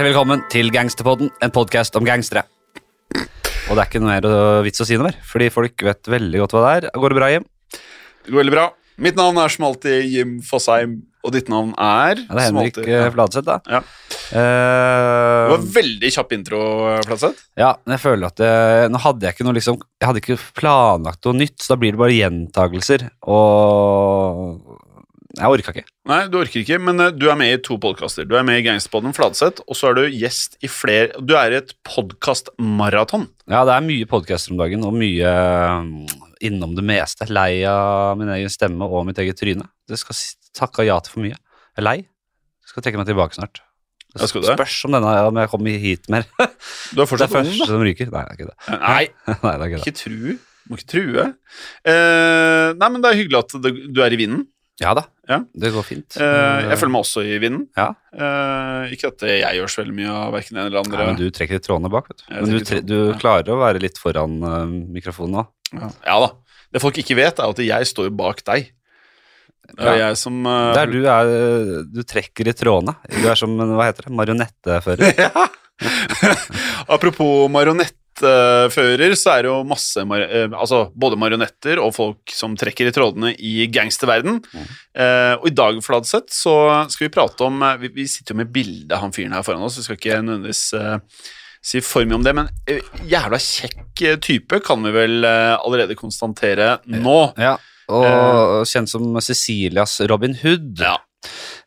Hjertelig velkommen til Gangsterpodden, en podkast om gangstere. Og det er ikke noe mer vits å si noe mer, fordi folk vet veldig godt hva det er. Går det bra, Jim? Det går veldig bra. Mitt navn er som alltid Jim Fosheim, og ditt navn er Ja, det er Henrik eh. Fladseth, da. Ja. Uh, Det var veldig kjapp intro, Fladseth. ja, men jeg føler at det, Nå hadde jeg ikke noe liksom Jeg hadde ikke planlagt noe nytt, så da blir det bare gjentagelser. Og jeg orka ikke. Nei, du orker ikke, men eh, du er med i to podkaster. Du er med i Gangsterpodden Fladseth, og så er du gjest i flere Du er i et podkastmaraton. Ja, det er mye podkaster om dagen, og mye mm, innom det meste. Lei av min egen stemme og mitt eget tryne. Det skal takke ja til for mye. Jeg er lei. Jeg skal trekke meg tilbake snart. Det det? Spørs om, denne, om jeg kommer hit mer. Du er Det er fortsatt ung, første da. som ryker. Nei, det er ikke det. Nei, Nei, det er ikke det. ikke tru. Må ikke true. Eh, nei, men det er hyggelig at du er i vinden. Ja da, Ja. det går fint. Eh, jeg føler meg også i vinden. Ja. Eh, ikke at jeg gjør så veldig mye av verken en eller andre. Nei, men du trekker trådene bak, vet du. Jeg Men du, du klarer å være litt foran eh, mikrofonen nå. Ja da. Det folk ikke vet, er at jeg står jo bak deg. Det er jeg som Der du er Du trekker i trådene. Du er som hva heter det, marionettefører. ja. Apropos marionettfører, så er det jo masse eh, Altså både marionetter og folk som trekker i trådene i gangsterverden. Eh, og i dag, Fladseth, så skal vi prate om eh, Vi, vi sitter jo med bildet av han fyren her foran oss, vi skal ikke nødvendigvis eh, si for mye om det, men jævla kjekk type kan vi vel allerede konstatere nå. Ja, og kjent som Cecilias Robin Hood. Ja.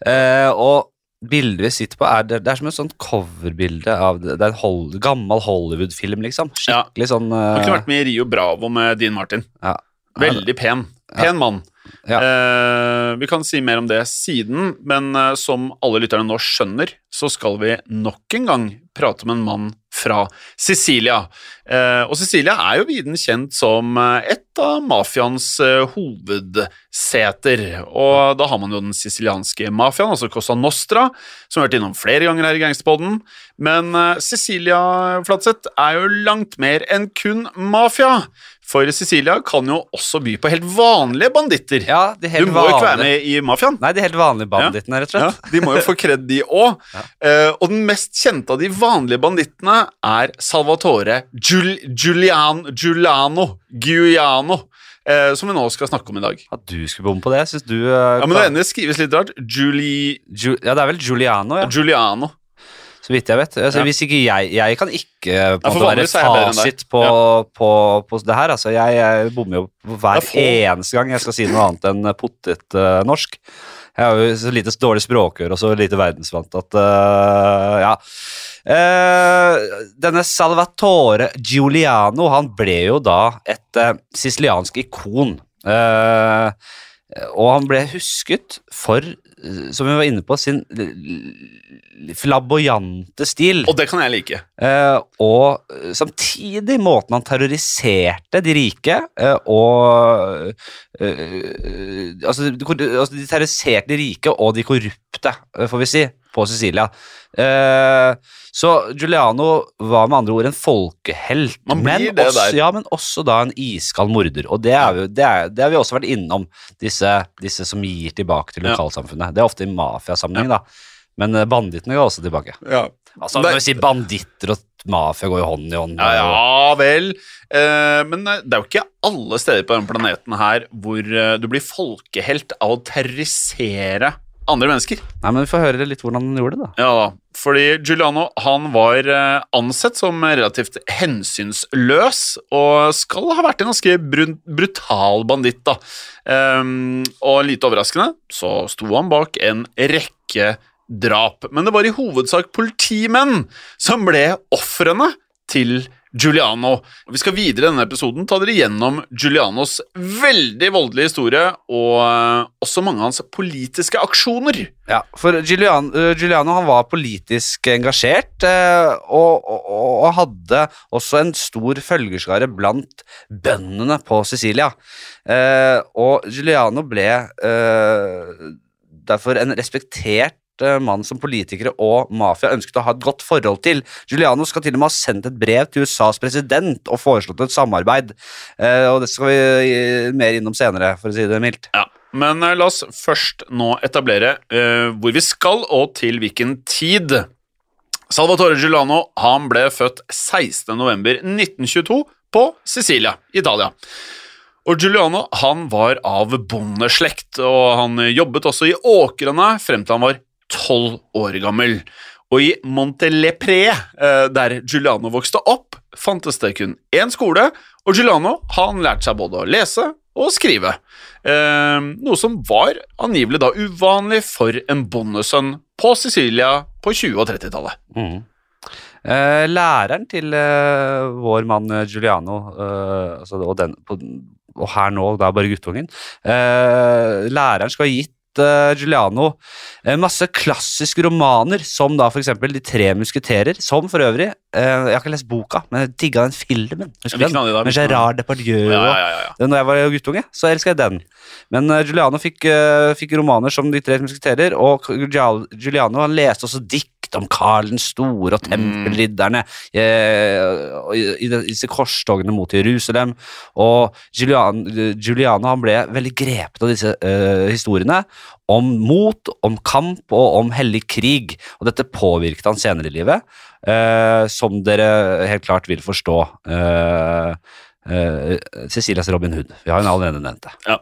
Eh, og bildet vi sitter på, er, det, det er som et sånt coverbilde av Det det er en hold, gammel Hollywood-film, liksom. Ja. Skikkelig sånn Han har kunne vært med i Rio Bravo med Dean Martin. ja. Veldig pen. Pen mann. Ja. Eh, vi kan si mer om det siden, men uh, som alle lytterne nå skjønner, så skal vi nok en gang prate med en mann fra Sicilia. Eh, og Sicilia er jo viden kjent som eh, et av mafiaens eh, hovedseter. Og da har man jo den sicilianske mafiaen, altså Cosa Nostra, som vi har vært innom flere ganger her i Gangsterpodden. Men eh, Sicilia, Flatseth, er jo langt mer enn kun mafia. For Sicilia kan jo også by på helt vanlige banditter. ja, de du helt må jo ikke være med i mafiaen. Nei, de helt vanlige bandittene, rett og Ja, de må jo få kred, de òg. og den mest kjente av de vanlige bandittene er Salvatore Giul Giuliano, Giuliano Giuliano, eh, som vi nå skal snakke om i dag. At du skulle bomme på det, syns du eh, Ja, Men det ene skrives litt rart. Juli... Ju, Ja, det er vel Giuliano, ja. Giuliano. Så vidt jeg vet. Altså, Ja. Hvis ikke jeg Jeg kan ikke på en måte, være fasit på, på, på det her. Altså, jeg, jeg bommer jo hver er eneste gang jeg skal si noe annet enn potet-norsk. Jeg har jo så lite dårlig språkøre og så lite verdensvant at uh, Ja. Uh, denne Salvatore Giuliano han ble jo da et uh, siciliansk ikon. Og han ble husket for, som vi var inne på, sin flamboyante stil. Og det kan jeg like. Eh, og eh, samtidig måten han terroriserte de rike eh, og eh, eh, altså, de, altså, de terroriserte de rike og de korrupte, eh, får vi si, på Sicilia. Eh, så Giuliano var med andre ord en folkehelt, men, også, ja, men også da en iskald morder. Og det, jo- det, er, det har vi også vært innom, disse, disse som gir tilbake til Ja. lokalsamfunnet. Det er ofte i mafiasammenheng, da. Men eh, bandittene går også tilbake. Ja, Altså, når vi sier banditter og mafia går jo hånd i hånd. ja, ja vel. Eh, men eh, det er jo ikke alle steder på denne planeten her hvor eh, du blir folkehelt av å terrorisere andre mennesker. Nei, men Vi får høre litt hvordan han gjorde det, da. Ja da, fordi Giuliano han var eh, ansett som relativt hensynsløs, og skal ha vært en ganske brutal banditt, da. Um, og lite overraskende så sto han bak en rekke drap, men det var i hovedsak politimenn som ble ofrene til Giuliano. Vi skal videre i denne episoden ta dere gjennom Giulianos veldig voldelige historie, og eh, også mange av hans politiske aksjoner. Ja, for Giuliano, eh, Giuliano han var politisk engasjert, eh, og, og, og hadde også en stor følgerskare blant bøndene på Sicilia. Og Giuliano ble derfor en respektert mann som politikere og mafia ønsket å ha et godt forhold til. Giuliano skal til og med ha sendt et brev til USAs president og foreslått et samarbeid. Eh, og Det skal vi eh, mer innom senere, for å si det mildt. Ja, Men eh, la oss først nå etablere uh, hvor vi skal, og til hvilken tid. Salvatore Giuliano han ble født 16.11.1922 på Sicilia, Italia. Og Giuliano han var av bondeslekt, og han jobbet også i åkrene frem til han var tolv år gammel. Og i Montelepre, eh, der Giuliano vokste opp, fantes det kun én skole, og Giuliano han lærte seg både å lese og skrive. Eh, noe som var angivelig da uvanlig for en bondesønn på Sicilia på 20- og 30-tallet. Mm. læreren til eh, vår mann eh, Giuliano, eh, altså, og, den, og her nå, da bare guttungen eh, Læreren skal ha gitt eh, Giuliano eh, masse klassiske romaner, som da eksempel De tre musketerer, som for øvrig eh, Jeg har ikke lest boka, men jeg digga den filmen. Husker du den? Med Gerard Depardieu. Ja, ja, ja, ja. Når jeg var guttunge, så elska jeg den. Men eh, Giuliano fikk, eh, fikk romaner som De tre musketerer, og Giuliano han leste også dikt om Karl den store og tempelridderne eh, i, disse korstogene mot Jerusalem. Og Julian, Juliano han ble veldig grepet av disse uh, historiene om mot, om kamp og om hellig krig. Og dette påvirket han senere i livet, uh, som dere helt klart vil forstå. Uh, Cecilias Robin Hood. Vi har jo allerede nevnt det. Ja.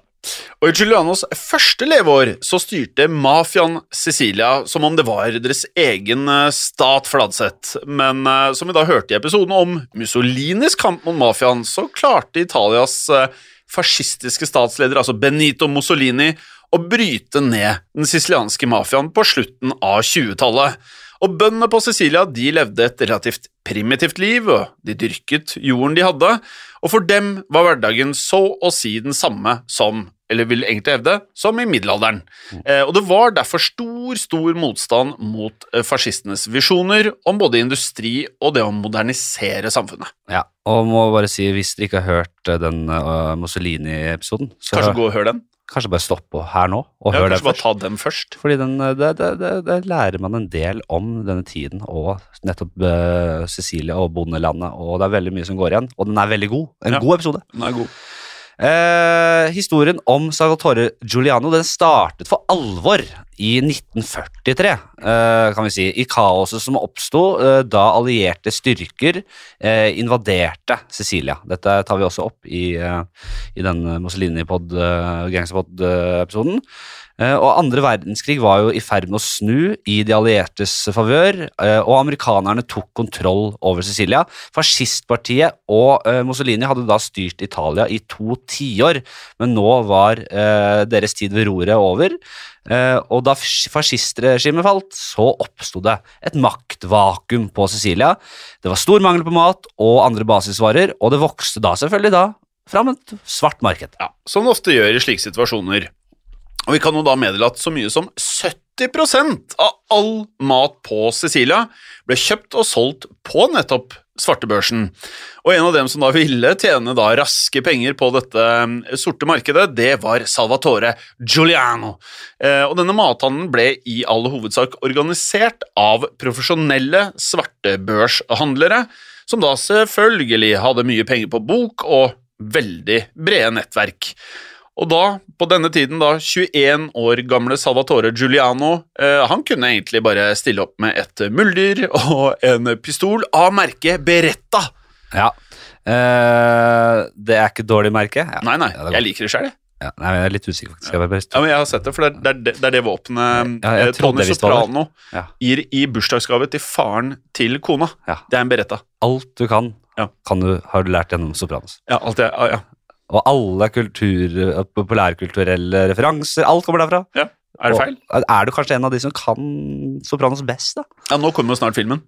Og I Giulianos første leveår så styrte mafiaen Sicilia som om det var deres egen eh, stat Fladseth. Men eh, som vi da hørte i episoden om Mussolinis kamp mot mafiaen, så klarte Italias eh, fascistiske statsleder, altså Benito Mussolini, å bryte ned den sicilianske mafiaen på slutten av 20-tallet. Og bøndene på Sicilia de levde et relativt primitivt liv, og de dyrket jorden de hadde, og for dem var hverdagen så å si den samme som, eller vil egentlig hevde, som i middelalderen. Eh, og det var derfor stor, stor motstand mot eh, fascistenes visjoner om både industri og det å modernisere samfunnet. Ja, og må bare si, hvis dere ikke har hørt eh, den uh, Mussolini-episoden, Kanskje gå og hør den? Kanskje bare stopp her nå og Ja, hør den kanskje bare først. ta dem først. Fordi den, eh, det, det, det, det lærer man en del om denne tiden og nettopp uh, Sicilia og bondelandet, og det er veldig mye som går igjen, og den er veldig god. En Ja. god episode. Den er god. Eh, historien om Salvatore Giuliano den startet for alvor i 1943, eh, kan vi si, i kaoset som oppsto eh, da allierte styrker eh, invaderte Sicilia. Dette tar vi også opp i, eh, i den Mussolini-pod, Gangsterpod-episoden. Eh, og andre verdenskrig var jo i ferd med å snu i de alliertes favør, eh, og amerikanerne tok kontroll over Sicilia. Fascistpartiet og eh, Mussolini hadde da styrt Italia i to tiår, men nå var eh, deres tid ved roret over. Eh, og da fas- fascistregimet falt, så oppsto det et maktvakuum på Sicilia. Det var stor mangel på mat og andre basisvarer, og det vokste da selvfølgelig da fram et svart marked. Ja, som det ofte gjør i slike situasjoner. Og vi kan jo da meddele at så mye som 70% av all mat på Sicilia ble kjøpt og solgt på nettopp svartebørsen. Og en av dem som da ville tjene da raske penger på dette eh, sorte markedet, det var Salvatore Giuliano. Eh, og denne mathandelen ble i all hovedsak organisert av profesjonelle svartebørshandlere, som da selvfølgelig hadde mye penger på bok og veldig brede nettverk. Og da, på denne tiden, da 21 år gamle Salvatore Giuliano, eh, han kunne egentlig bare stille opp med et muldyr og en pistol av merket Beretta. Ja. Eh, det er ikke dårlig merke. Ja. Nei, nei, jeg liker det sjøl, jeg. Ja, nei, jeg er litt usikker, faktisk. Jeg Ja, men jeg har sett det, for det er det, det, er det våpenet Ja, eh, Tony. Soprano gir i bursdagsgave til faren til kona. Ja. Det er en beretta. Alt du kan, Ja. kan du, har du lært gjennom Sopranos. Ja, alt jeg, ja. Og alle kultur, populærkulturelle referanser, alt kommer derfra. ja. Er det feil? Og er du kanskje en av de som kan Sopranos best, da? Ja, nå kommer jo snart filmen.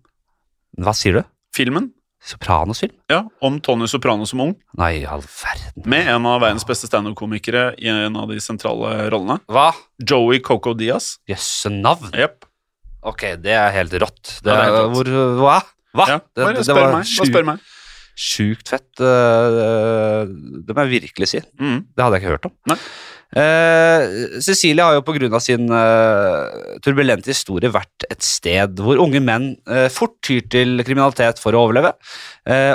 Hva sier du? Filmen Sopranos-film? ja, om Tony Soprano som ung, Nei, i all verden. med en av verdens beste standup-komikere i en av de sentrale rollene. Hva? Joey Coco Diaz. Jøsse navn. Yep. Ok, det er helt rått. Det Ja, det er helt rått. hvor, hva? Hva? Ja, bare det, det spør meg. Bare spør meg. Sjukt fett. det må jeg virkelig si. Mm. Det hadde jeg ikke hørt om. Nei. Eh, Cecilie har jo pga. sin uh, turbulente historie vært et sted hvor unge menn uh, fort tyr til kriminalitet for å overleve.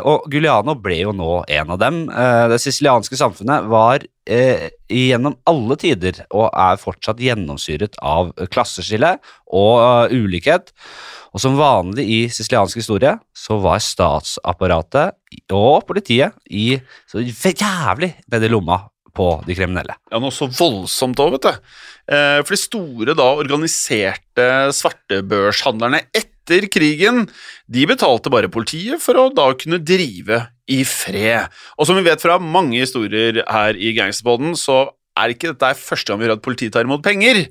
Og Giuliano ble jo nå en av dem. Det sicilianske samfunnet var gjennom alle tider og er fortsatt gjennomsyret av klasseskille og ulikhet. Og som vanlig i siciliansk historie så var statsapparatet og politiet i så jævlig nedi lomma på de kriminelle. Ja, noe så voldsomt òg, vet du. Eh, for de store, da organiserte svartebørshandlerne etter krigen, de betalte bare politiet for å da kunne drive i fred. Og som vi vet fra mange historier her i Gangsterboden, så er ikke dette første gang vi hører at politiet tar imot penger.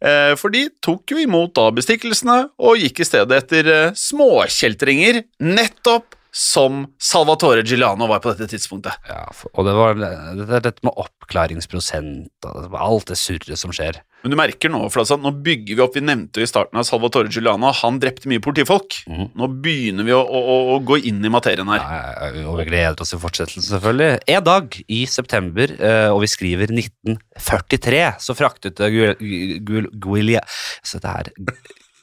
Eh, for de tok jo imot da bestikkelsene og gikk i stedet etter eh, småkjeltringer, nettopp som Salvatore Giuliano var på dette tidspunktet. Ja, og det var det, er dette med oppklaringsprosent og alt det surret som skjer. Men du merker nå, for altså, nå bygger vi opp Vi nevnte jo i starten av Salvatore Giuliano, han drepte mye politifolk. Mhm. Nå begynner vi å, å, å, gå inn i materien her. Ja, og vi gleder oss til fortsettelsen, selvfølgelig. En dag i september, eh, og vi skriver 1943, så fraktet det Gu- Gu- Guilia... Så det er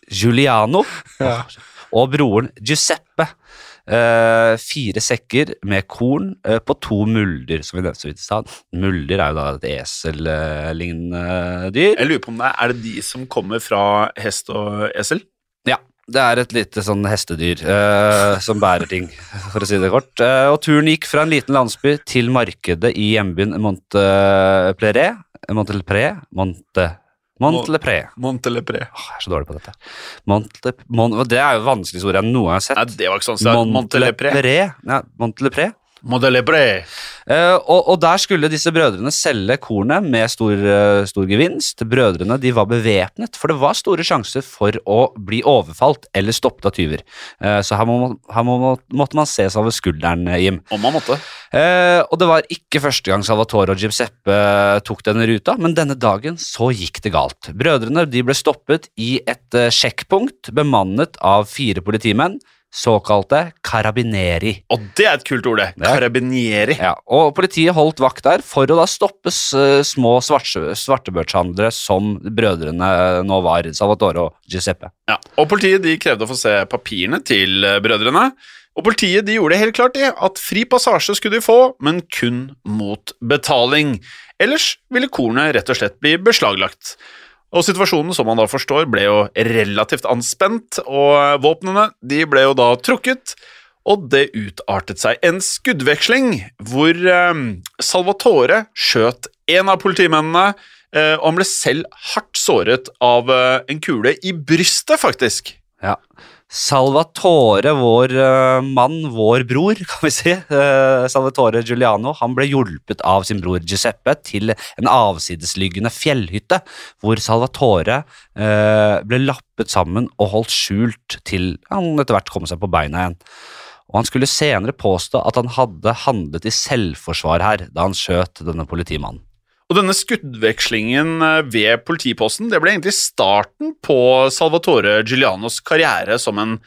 Giuliano og broren Giuseppe eh, fire sekker med korn uh, på to mulder, som vi nevnte så vidt i stad. Mulder er jo da et esellignende dyr. Jeg lurer på om det er, er det de som kommer fra hest og esel? Ja, det er et lite sånn hestedyr eh, som bærer ting, for å si det kort. Og turen gikk fra en liten landsby til markedet i hjembyen Montpellier. Montpellier? Monte... Montpellier. Montelepré. Åh, jeg er så dårlig på dette. Montle, Mon, det er jo vanskeligste ord jeg noen gang har sett. Nei, det var ikke sånn. Montelepré. Montpellier. Ja, Montpellier. Montelepré. Uh, og, og der skulle disse brødrene selge kornet med stor, uh, stor gevinst. Brødrene de var bevæpnet, for det var store sjanser for å bli overfalt eller stoppet av tyver. Uh, så her, må, her må, måtte man se seg over skulderen, eh, Jim. Om man måtte. Eh, og det var ikke første gang Salvatore og Giuseppe Seppe tok denne ruta, men denne dagen så gikk det galt. Brødrene de ble stoppet i et eh, sjekkpunkt bemannet av fire politimenn, såkalte carabineri. Og det er et kult ord, det. Ja. Carabinieri. Ja, og politiet holdt vakt der for å da stoppe s- små svarte, svartebørshandlere som brødrene nå var, Salvatore og Giuseppe. Ja. Og politiet de krevde å få se papirene til eh, brødrene. Og politiet de gjorde det helt klart det, at fri passasje skulle de få, men kun mot betaling. Ellers ville kornet rett og slett bli beslaglagt. Og situasjonen, som man da forstår, ble jo relativt anspent, og våpnene de ble jo da trukket, og det utartet seg en skuddveksling hvor eh, Salvatore skjøt en av politimennene, eh, og han ble selv hardt såret av eh, en kule i brystet, faktisk. Ja. Salvatore, vår eh, mann, vår bror, kan vi si, eh, Salvatore Giuliano, han ble hjulpet av sin bror Giuseppe til en avsidesliggende fjellhytte, hvor Salvatore eh, ble lappet sammen og holdt skjult til han etter hvert kom seg på beina igjen. Og han skulle senere påstå at han hadde handlet i selvforsvar her, da han skjøt denne politimannen. Og denne skuddvekslingen eh, ved politiposten det ble egentlig starten på Salvatore Giulianos karriere som en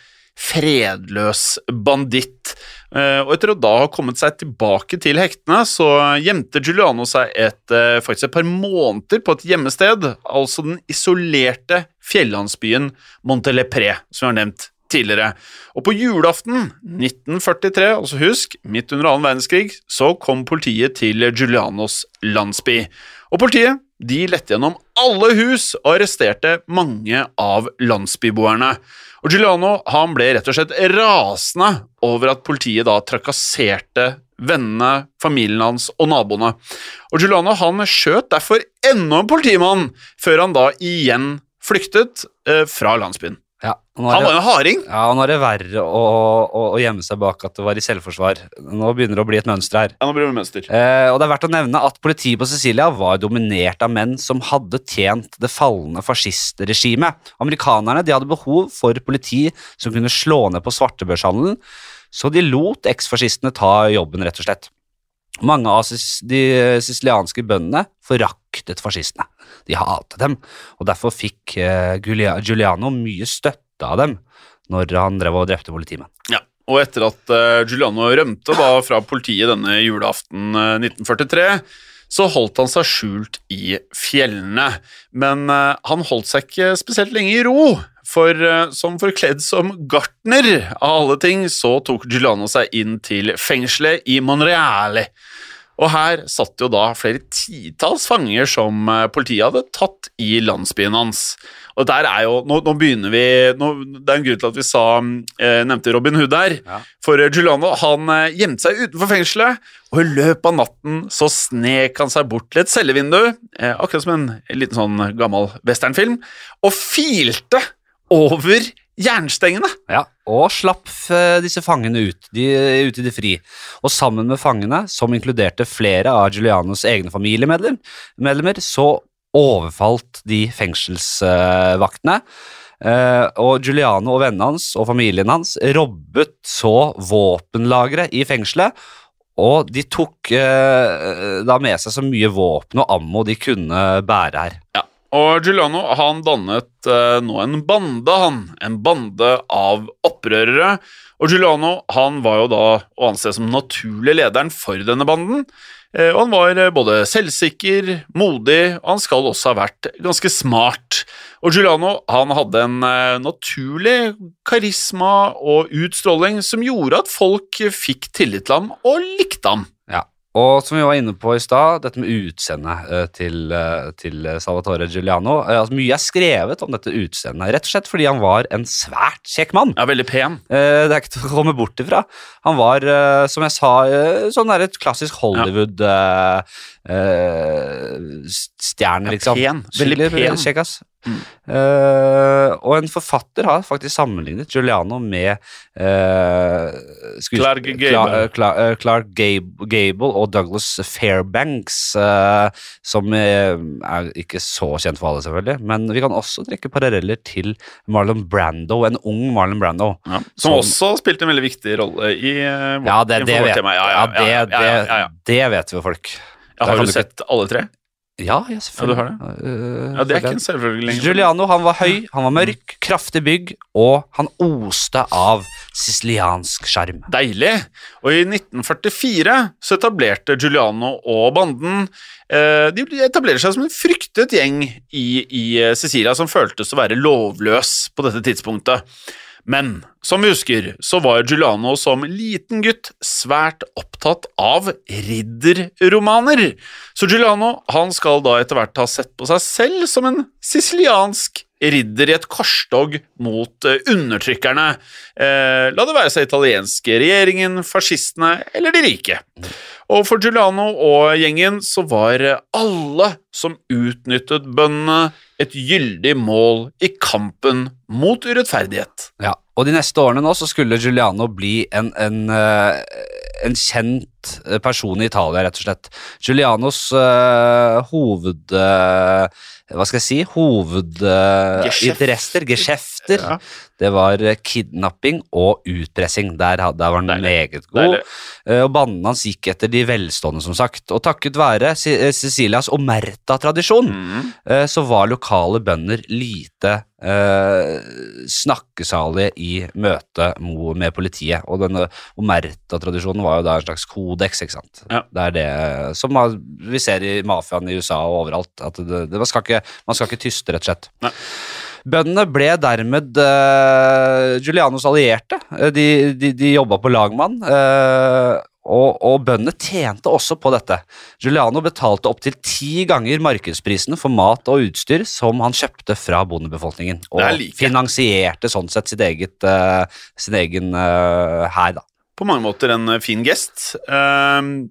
fredløs banditt. Eh, Og etter å da ha kommet seg tilbake til hektene, så gjemte Giuliano seg et, eh, faktisk et par måneder på et gjemmested, altså den isolerte fjellandsbyen Montelepré, som jeg har nevnt tidligere. Og på julaften 1943, altså husk, midt under annen verdenskrig, så kom politiet til Giulianos landsby. Og politiet de lette gjennom alle hus og arresterte mange av landsbyboerne. Og Giuliano han ble rett og slett rasende over at politiet da trakasserte vennene, familien hans og naboene. Og Giuliano han skjøt derfor enda en politimann, før han da igjen flyktet eh, fra landsbyen. Ja, Han var jo en harding. ja, nå er det verre å, å, å gjemme seg bak at det var i selvforsvar. Nå begynner det å bli et mønster her. Ja, nå blir det mønster. Eh, og det er verdt å nevne at politiet på Sicilia var dominert av menn som hadde tjent det falne fascistregimet. Amerikanerne de hadde behov for politi som kunne slå ned på svartebørshandelen, så de lot eksfascistene ta jobben, rett og slett. Mange av de sicilianske bøndene foraktet fascistene. De hatet dem, og derfor fikk eh, Giuliano mye støtte av dem når han drev og drepte politimenn. Ja, og etter at eh, Giuliano rømte da fra politiet denne julaften eh, 1943, så holdt han seg skjult i fjellene. Men eh, han holdt seg ikke spesielt lenge i ro, for eh, som forkledd som gartner av alle ting, så tok Giuliano seg inn til fengselet i Monreale. Og her satt jo da flere titalls fanger som eh, politiet hadde tatt i landsbyen hans. Og der er jo, nå, nå begynner vi nå, Det er en grunn til at vi sa, eh, nevnte Robin Hood her. Ja. For eh, Giuliano han eh, gjemte seg utenfor fengselet, og i løpet av natten så snek han seg bort til et cellevindu, eh, akkurat som en, liten sånn gammel westernfilm, og filte over jernstengene. Ja, og slapp eh, disse fangene ut, de, ut i det fri. Og sammen med fangene, som inkluderte flere av Giulianos egne familiemedlemmer, så overfalt de fengselsvaktene. Eh, og Giuliano og vennene hans og familien hans robbet så våpenlageret i fengselet. Og de tok eh, da med seg så mye våpen og ammo de kunne bære her. Ja, og Giuliano han dannet eh, nå en bande, han. En bande av opprørere. Og Giuliano han var jo da å anse som naturlig lederen for denne banden. Eh, og han var eh, både selvsikker, modig, og han skal også ha vært ganske smart. Og Giuliano han hadde en eh, naturlig karisma og utstråling som gjorde at folk fikk tillit til ham og likte ham. Ja, og som vi var inne på i stad, dette med utseendet eh, til, eh, til Salvatore Giuliano. eh, Altså, mye er skrevet om dette utseendet, rett og slett fordi han var en svært kjekk mann. Ja, veldig pen. Eh, Det er ikke til å komme bort ifra. Han var, som jeg sa, sånn der et klassisk Hollywood eh, eh, stjerne, liksom. pen. Veldig pen. Kjekk, ass. Mm. Uh, og en forfatter har faktisk sammenlignet Giuliano med uh, Clark Gable. Cla- uh, Clark Gable, Gable og Douglas Fairbanks, som er ikke så kjent for alle, selvfølgelig. Men vi kan også trekke paralleller til Marlon Brando, en ung Marlon Brando. Ja, som Som- også spilte en veldig viktig rolle i uh, Ja, det, det, vet. Ja, ja, ja, det, ja, ja, ja, ja, ja. det, det vet vi folk. Ja, har du sett ikke- alle tre? Ja, ja selvfølgelig. Ja, det. Ja, Det er ikke en selvfølgelig lenger. Giuliano han var høy, han var mørk, kraftig bygg, og han oste av siciliansk sjarm. Deilig. Og i 1944 så etablerte Giuliano og banden eh, De etablerer seg som en fryktet gjeng i, i eh, Sicilia som føltes å være lovløs på dette tidspunktet. Men som vi husker, så var Giuliano som liten gutt svært opptatt av ridderromaner. Så Giuliano han skal da etter hvert ha sett på seg selv som en siciliansk ridder i et korstog mot eh, undertrykkerne. Eh, la det være seg italienske regjeringen, fascistene eller de rike. Og for Giuliano og gjengen så var alle som utnyttet bøndene, et gyldig mål i kampen mot urettferdighet. Ja, og de neste årene nå så skulle Giuliano bli en, en, eh, en kjent eh, person i Italia, rett og slett. Giulianos uh, hoved... Uh, hva skal jeg si? Hovedinteresser, geskjefter, Ja. det var kidnapping og utpressing. Der, der var han Deilig. meget god. Deilig. Og bandene hans gikk etter de velstående, som sagt. Og takket være Sicilias omerta-tradisjon, Mm. så var lokale bønder lite eh, snakkesalige i møte med politiet. Og denne omerta-tradisjonen var jo da en slags kodeks, ikke sant. Ja. Det er det som vi ser i mafiaen i USA og overalt. At det, det, man, skal ikke, man skal ikke tyste, rett og slett. Nei. Bøndene ble dermed eh, Julianos allierte. Eh, De, de, de jobba på lagmann. eh, og, og bøndene tjente også på dette. Giuliano betalte opptil ti ganger markedsprisen for mat og utstyr som han kjøpte fra bondebefolkningen. Og like. finansierte sånn sett sitt eget, uh, sin egen uh, hær, da. på mange måter en eh, fin gest. Ehm,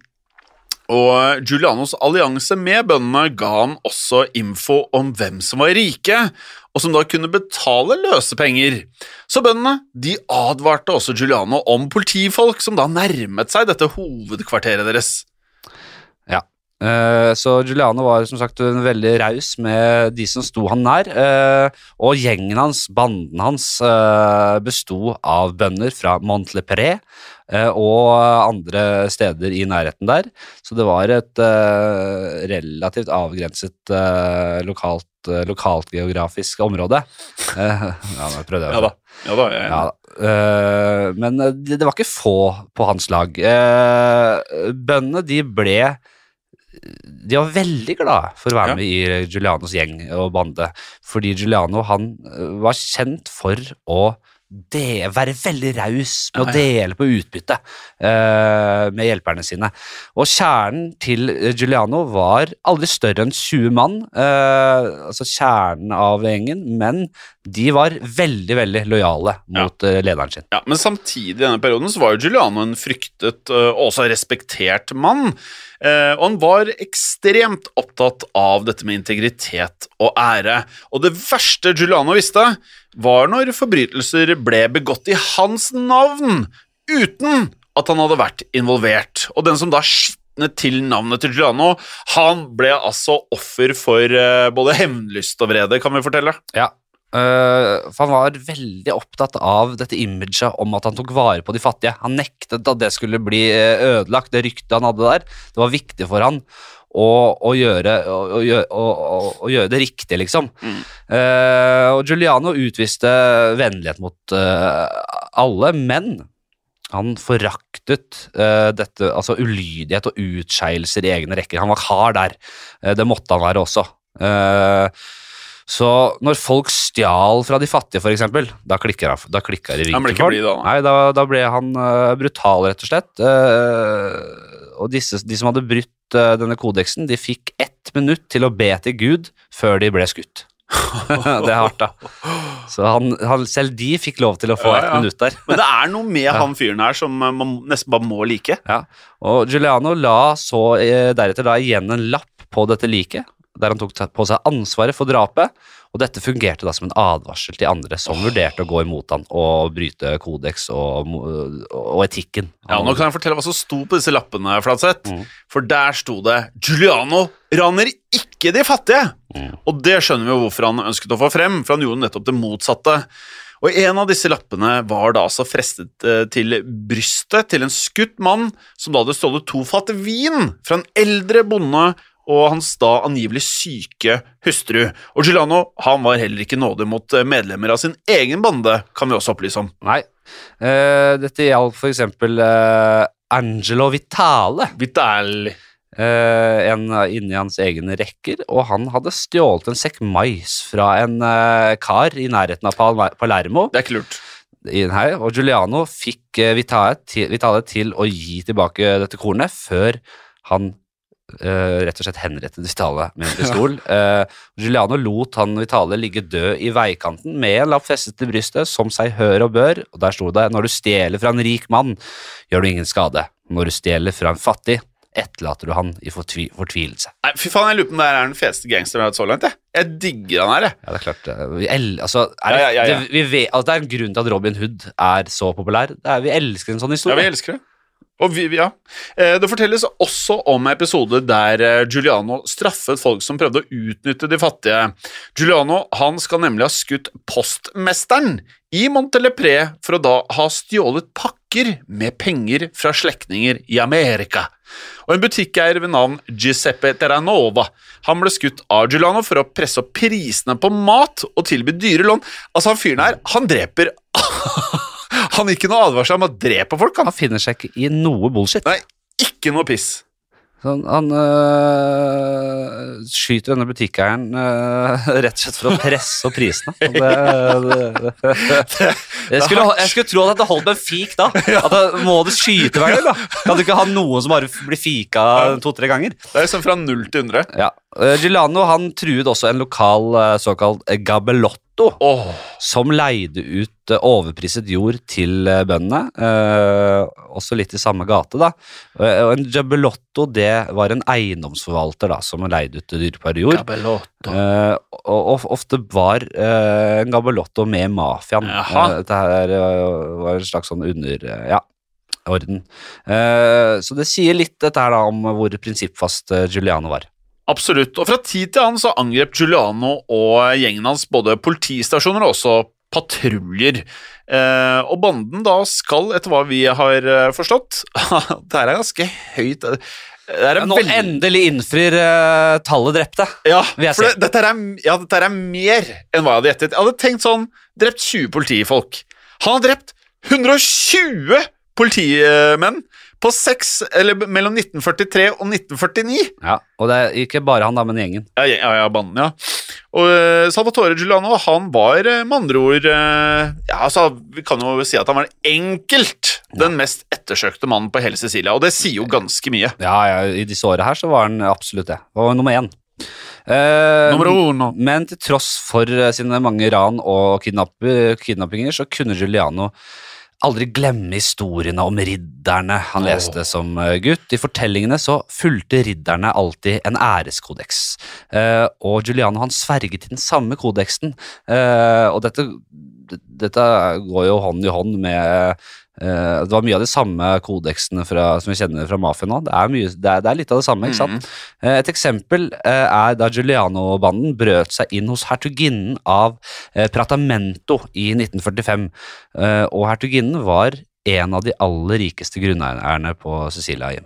og Giulianos allianse med bøndene ga han også info om hvem som var rike, og som da kunne betale løsepenger. Så bøndene de advarte også Giuliano om politifolk som da nærmet seg dette hovedkvarteret deres. Ja. Eh, så Giuliano var som sagt veldig raus med de som sto han nær. eh, og gjengen hans, banden hans, uh, besto av bønder fra Montlepré eh, og andre steder i nærheten der. Så det var et eh, relativt avgrenset eh, lokalt, lokalt geografisk område. Eh, ja, nå prøvde jeg. Ja da. Ja da Ja. Eh, men eh, det, var ikke få på hans lag. Bøndene de ble De var veldig glade for å være Ja. med i Giulianos gjeng og bande, fordi Giuliano han eh, var kjent for å de, være veldig raus med å Ja, dele på utbytte uh, med hjelperne sine. Og kjernen til eh, Giuliano var aldri større enn 20 mann, Uh, altså kjernen av gjengen, men de var veldig, veldig lojale mot ja. lederen sin. Ja, Men samtidig i denne perioden så var jo Giuliano en fryktet øh, og også respektert mann. Eh, og han var ekstremt opptatt av dette med integritet og ære. Og det verste Giuliano visste, var når forbrytelser ble begått i hans navn, uten at han hadde vært involvert. Og den som da til navnet til Giuliano, han ble altså offer for eh, både hevnlyst og vrede, kan vi fortelle. Ja. Eh, for han var veldig opptatt av dette imaget om at han tok vare på de fattige. Han nektet at det skulle bli eh, ødelagt, det ryktet han hadde der. Det var viktig for han å, å, gjøre, å, å, gjøre- det riktig, liksom. Eh, og Giuliano utviste vennlighet mot uh, alle, men han foraktet uh, dette, altså ulydighet og utskeielser i egne rekker. Han var hard der. Det måtte han være også. Eh, så når folk stjal fra de fattige, eksempel, da klikker klikka det i ble ryggen ikke blid da. Nei, da, da ble han uh, brutal, rett og slett. Uh, og disse, de som hadde brutt uh, denne kodeksen, de fikk ett minutt til å be til Gud før de ble skutt. det er hardt, da. Så han, han, selv de fikk lov til å få Ja, ett minutt der. Men det er noe med han fyren her som man nesten bare må like. Ja, og Giuliano la så deretter da igjen en lapp på dette liket, der han tok på seg ansvaret for drapet, og dette fungerte da som en advarsel til andre som vurderte å gå imot han og bryte kodeks og, og etikken. Ja, Nå kan jeg fortelle hva som sto på disse lappene, Flatseth. Mm. For der sto det 'Giuliano raner ikke de fattige'. Mm. Og det skjønner vi jo hvorfor han ønsket å få frem, for han gjorde nettopp det motsatte. Og en av disse lappene var da altså frestet eh, til brystet til en skutt mann som da hadde stjålet to fat vin fra en eldre bonde og hans da angivelig syke hustru. Og Giuliano han var heller ikke nådig mot eh, medlemmer av sin egen bande, kan vi også opplyse om. Nei, eh, dette gjaldt for eksempel eh, Angelo Vitale, Vitale. Uh, en inni hans egne rekker, og han hadde stjålet en sekk mais fra en uh, kar i nærheten av Pal- Palermo. Det er ikke lurt. her, og Giuliano fikk uh, Vitale til, Vitale til å gi tilbake dette kornet før han eh, rett og slett henrettet Vitale med en pistol. Uh, Giuliano lot han Vitale ligge død i veikanten med en lapp festet til brystet, som seg hør og bør, og der sto det når du stjeler fra en rik mann, gjør du ingen skade. Når du stjeler fra en fattig, etterlater du han i fortvi fortvilelse. Nei, fy faen, jeg lurer på om det er den feteste gangsteren jeg har hatt så langt. Jeg, jeg digger han her, jeg. Ja, det er klart. eh, Vi el altså, er det, Ja, ja, ja. Det, vi vet, altså, det er en grunn til at Robin Hood er så populær. Det er, vi elsker en sånn historie. Ja, vi elsker det. Vi, ja. Eh, Det fortelles også om episoder der eh, Giuliano straffet folk som prøvde å utnytte de fattige. Giuliano han skal nemlig ha skutt postmesteren i Montelepré for å da ha stjålet pakker med penger fra slektninger i Amerika. Og en butikkeier ved navn Giuseppe Terranova han ble skutt av Giuliano for å presse opp prisene på mat og tilby dyre lån. Altså, han fyren her, han dreper Han gikk ikke noe advarsel om å drepe folk, han. Han finner seg ikke i noe bullshit. Nei, ikke noe piss. Så han øh, skyter denne butikkeieren øh, rett og slett for å presse opp prisene. Det, det, det, jeg, skulle, jeg skulle tro at det holdt med en fik da. At det, Må du skyte hver gang, da? Kan du ikke ha noen som bare blir fika to-tre ganger? Det er liksom fra null til hundre. Ja, Eh, Giuliano han truet også en lokal eh, såkalt gabelotto, oh. Som leide ut eh, overpriset jord til eh, bøndene. eh, også litt i samme gate, da. Eh, og en gabellotto det var en eiendomsforvalter da, som leide ut dyrebar jord. Eh, og, ofte var eh, en Gabelotto med mafiaen. Eh, dette her var en slags sånn under... ja, orden. Så det sier litt dette her da om hvor prinsippfast Giuliano var. Absolutt. Og fra tid til annen så angrep Giuliano og gjengen hans både politistasjoner og også patruljer. Eh, og banden da skal, etter hva vi har eh, forstått Det her er ganske høyt Det er en Nå veldig- endelig innfrir uh, tallet drepte. Ja, for det, dette, er, ja, dette er mer enn hva jeg hadde gjettet. Jeg hadde tenkt sånn Drept 20 politifolk. Han har drept 120 politimenn på seks, eller mellom 1943 og 1949. Ja, og det er ikke bare han da, men gjengen. Ja, ja, ja, banden, ja. Og uh, Salvatore Giuliano, han var eh, med andre ord uh, Ja, altså, vi kan jo si at han var enkelt den mest ettersøkte mannen på hele Sicilia, og det sier jo ganske mye. Ja, ja, i disse årene her så var han absolutt det. Han var nummer én. Uh. Men til tross for sine mange ran og kidnapp kidnappinger, så kunne Giuliano aldri glemme historiene om ridderne han leste som eh, gutt. I fortellingene så fulgte ridderne alltid en æreskodeks, eh, og Giuliano han sverget til den samme kodeksen. Eh, og dette, dette går jo hånd i hånd med eh, Det var mye av de samme kodeksene fra, som vi kjenner fra mafiaen nå. Det er, mye, det, er, det er litt av det samme, ikke sant? Eh, Et eksempel eh, er da Giuliano-banden brøt seg inn hos hertuginnen av Pratamento i 1945. Eh, Og hertuginnen var en av de aller rikeste grunneierne på Sicilia. Jim.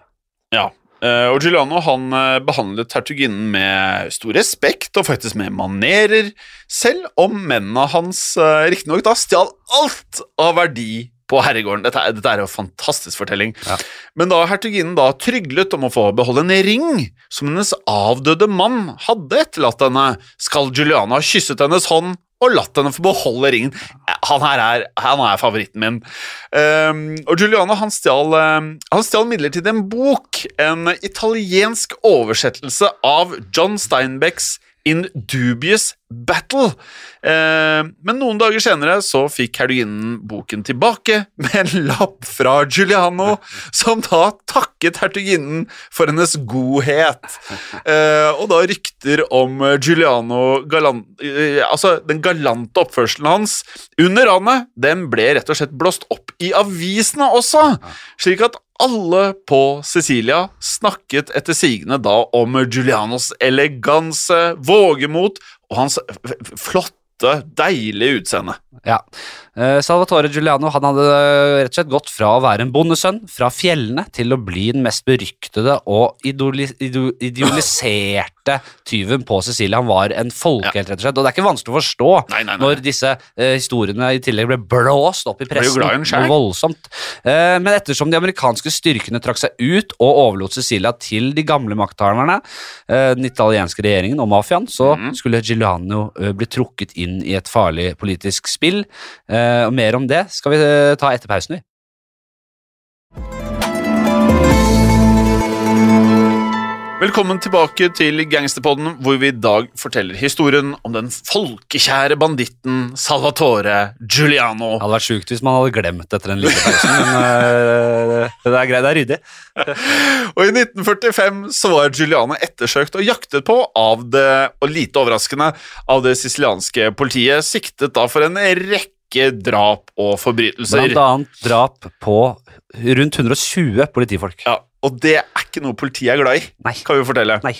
Ja. Og Giuliano han eh, behandlet hertuginnen med stor respekt og faktisk med manerer, selv om mennene hans riktignok da stjal alt av verdi på herregården. Dette, dette er jo en fantastisk fortelling. Ja. Men da hertuginnen da tryglet om å få beholde en ring som hennes avdøde mann hadde etterlatt henne, skal Juliana ha kysset hennes hånd og latt henne få beholde ringen. Han her er, han er favoritten min. Um, og Giuliano han stjal, um, han stjal midlertidig en bok, en italiensk oversettelse av John Steinbecks In Dubious Battle. Eh, men noen dager senere så fikk hertuginnen boken tilbake med en lapp fra Giuliano, som da takket hertuginnen for hennes godhet. Eh, og da rykter om Giuliano galant, eh, Altså, den galante oppførselen hans under ranet, den ble rett og slett blåst opp i avisene også, slik at alle på Sicilia snakket etter sigende da om Giulianos eleganse, vågemot og hans flotte, deilige utseende. Ja. Eh, Salvatore Giuliano han hadde eh, rett og slett gått fra å være en bondesønn fra fjellene til å bli den mest beryktede og idealiserte tyven på Sicilia. Han var en folkehelt, rett og slett. Og det er ikke vanskelig å forstå Nei, nei, nei. når disse eh, historiene i tillegg ble blåst opp i pressen. noe voldsomt. Eh, men ettersom de amerikanske styrkene trakk seg ut og overlot Sicilia til de gamle makthaverne, eh, den italienske regjeringen og mafiaen, så mm. skulle Giuliano eh, bli trukket inn i et farlig politisk spill. Eh, og mer om det skal vi eh, ta etter pausen. vi. Velkommen tilbake til Gangsterpodden, hvor vi i dag forteller historien om den folkekjære banditten Salvatore Giuliano. Det hadde vært sjukt hvis man hadde glemt etter en liten pausen, men uh, det er greit, det er ryddig. Og i 1945 så var Giuliano ettersøkt og jaktet på av det, og lite overraskende, av det sicilianske politiet, siktet da for en rekke drap og forbrytelser. Blant annet drap på rundt 120 politifolk. Ja, og det er ikke noe politiet er glad i, Nei. kan vi fortelle. Nei.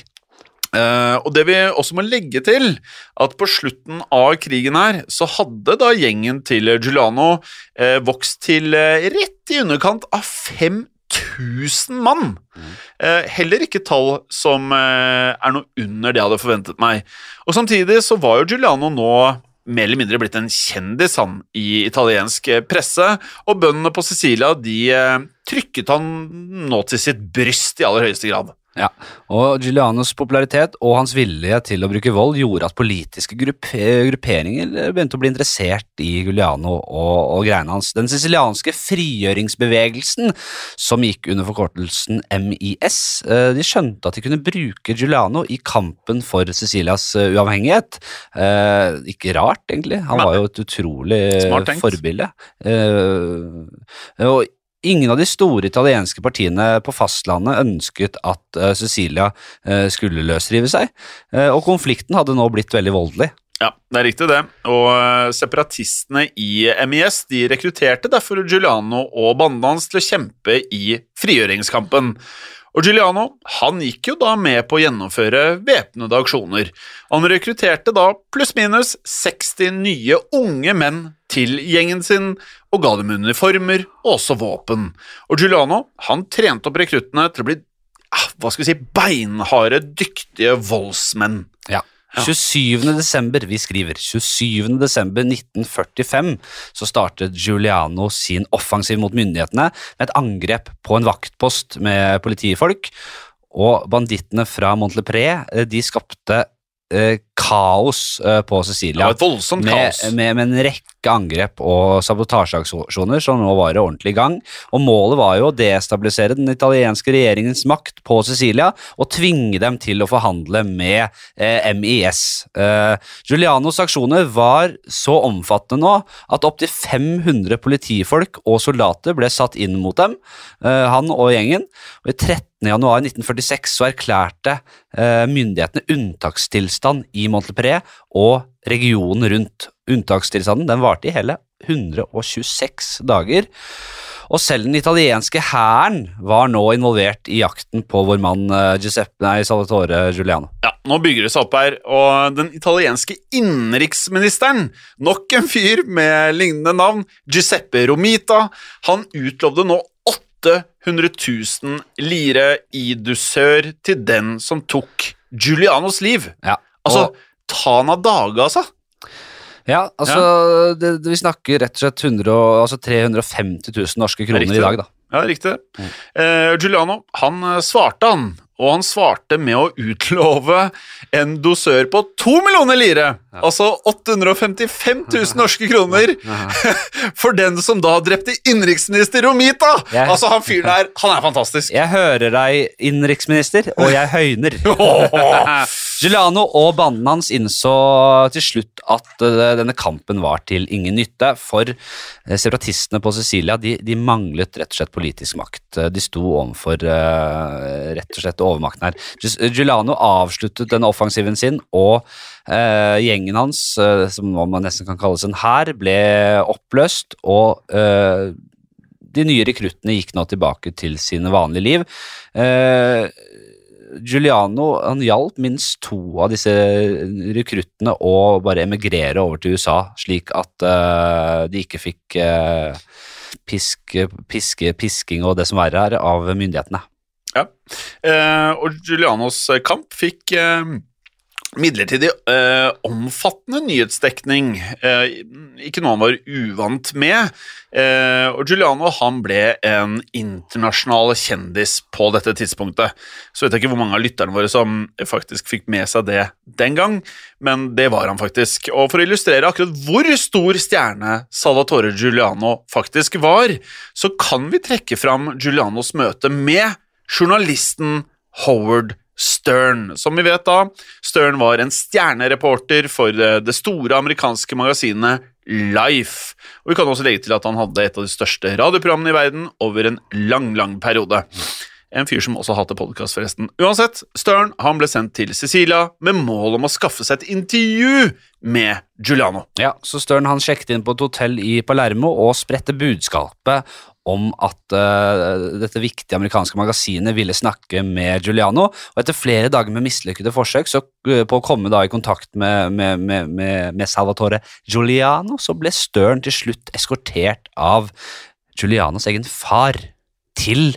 Uh, og det vi også må legge til, at på slutten av krigen her, så hadde da gjengen til Giuliano uh, vokst til uh, rett i underkant av 5000 mann. Eh, heller ikke tall som er noe under det jeg hadde forventet meg. Og samtidig så var jo Giuliano nå mer eller mindre blitt en kjendis han i italiensk eh, presse, og bøndene på Sicilia de eh, trykket han nå til sitt bryst i aller høyeste grad. Ja, og Giulianos popularitet og hans vilje til å bruke vold gjorde at politiske grupp grupperinger begynte å bli interessert i Giuliano og, og greiene hans. Den sicilianske frigjøringsbevegelsen, som gikk under forkortelsen MIS, eh, de skjønte at de kunne bruke Giuliano i kampen for Sicilias eh, uavhengighet. Eh, ikke rart, egentlig. Han var jo et utrolig forbilde. Eh, og Ingen av de store italienske partiene på fastlandet ønsket at uh, Cecilia uh, skulle løsrive seg, uh, og konflikten hadde nå blitt veldig voldelig. Ja, det er riktig det. Og eh, separatistene i MIS de rekrutterte derfor Giuliano og banden hans til å kjempe i frigjøringskampen. Og Giuliano han gikk jo da med på å gjennomføre væpnede aksjoner. Han rekrutterte da pluss-minus 60 nye unge menn til gjengen sin, og ga dem uniformer og også våpen. Og Giuliano han trente opp rekruttene til å bli ah, hva skal vi si, beinharde, dyktige voldsmenn. Ja. 27. desember, vi skriver 27. desember 1945 så startet Giuliano sin offensiv mot myndighetene med et angrep på en vaktpost med politifolk, og bandittene fra Montlepré eh, de skapte eh, kaos eh, på Sicilia. Ja, et voldsomt med, kaos. med, med en rekke angrep og sabotasjeaksjoner som nå var ordentlig i gang. Og målet var jo å destabilisere den italienske regjeringens makt på Sicilia og tvinge dem til å forhandle med eh, MIS. Eh, Giulianos aksjoner var så omfattende nå at opptil 500 politifolk og soldater ble satt inn mot dem, eh, han og gjengen. Og i 13. januar 1946 så erklærte eh, myndighetene unntakstilstand i Montelpré og regionen rundt. Unntakstilstanden den varte i hele 126 dager. Og selv den italienske hæren var nå involvert i jakten på vår mann eh, Giuseppe, nei, Salvatore Giuliano. Ja, nå bygger det seg opp her, og den italienske innenriksministeren, nok en fyr med lignende navn, Giuseppe Romita, han utlovde nå 800 000 lire i dusør til den som tok Giulianos liv. Ja, Altså, og- ta av dage, altså. Ja, altså Det, det, Vi snakker rett og slett 100, altså 350 000 norske kroner i dag, da. Ja, riktig. Uh, Giuliano, han eh, svarte han, og han svarte med å utlove en dosør på to millioner lire, altså 855 000 norske kroner, for den som da drepte innenriksminister Romita! Jeg- Altså, han fyren der, han er fantastisk. Jeg hører deg, innenriksminister, og jeg høyner. Giuliano og banden hans innså til slutt at eh, denne kampen var til ingen nytte, for eh, separatistene på Sicilia de, de manglet rett og slett politisk makt. Eh, De sto overfor rett og slett overmakten her. Giuliano avsluttet denne offensiven sin, og eh, gjengen hans, som man nesten kan kalles en hær, ble oppløst, og eh, de nye rekruttene gikk nå tilbake til sine vanlige liv. Eh, Giuliano han hjalp minst to av disse rekruttene å bare emigrere over til USA, slik at uh, de ikke fikk uh, piske, piske, pisking og det som verre er, av myndighetene. Ja. uh, og Giulianos kamp fikk eh, midlertidig eh, omfattende nyhetsdekning. Eh, ikke noe han var uvant med. Eh, og Giuliano han ble en internasjonal kjendis på dette tidspunktet. Så vet jeg ikke hvor mange av lytterne våre som faktisk fikk med seg det den gang, men det var han faktisk. Og for å illustrere akkurat hvor stor stjerne Salvatore Giuliano faktisk var, så kan vi trekke fram Giulianos møte med journalisten Howard Stern. Som vi vet da, Stern var en stjernereporter for det det store amerikanske magasinet Life. Og vi kan også legge til at han hadde et av de største radioprogrammene i verden over en lang, lang periode. En fyr som også hater podkast, forresten. Uansett, Stern han ble sendt til Sicilia med mål om å skaffe seg et intervju med Giuliano. Ja, så Stern han sjekket inn på et hotell i Palermo og spredte budskapet om at uh, dette viktige amerikanske magasinet ville snakke med Giuliano. Og etter flere dager med mislykkede forsøk så, uh, på å komme da i kontakt med, med, med, med, Salvatore Giuliano, så ble Stern til slutt eskortert av Giulianos egen far til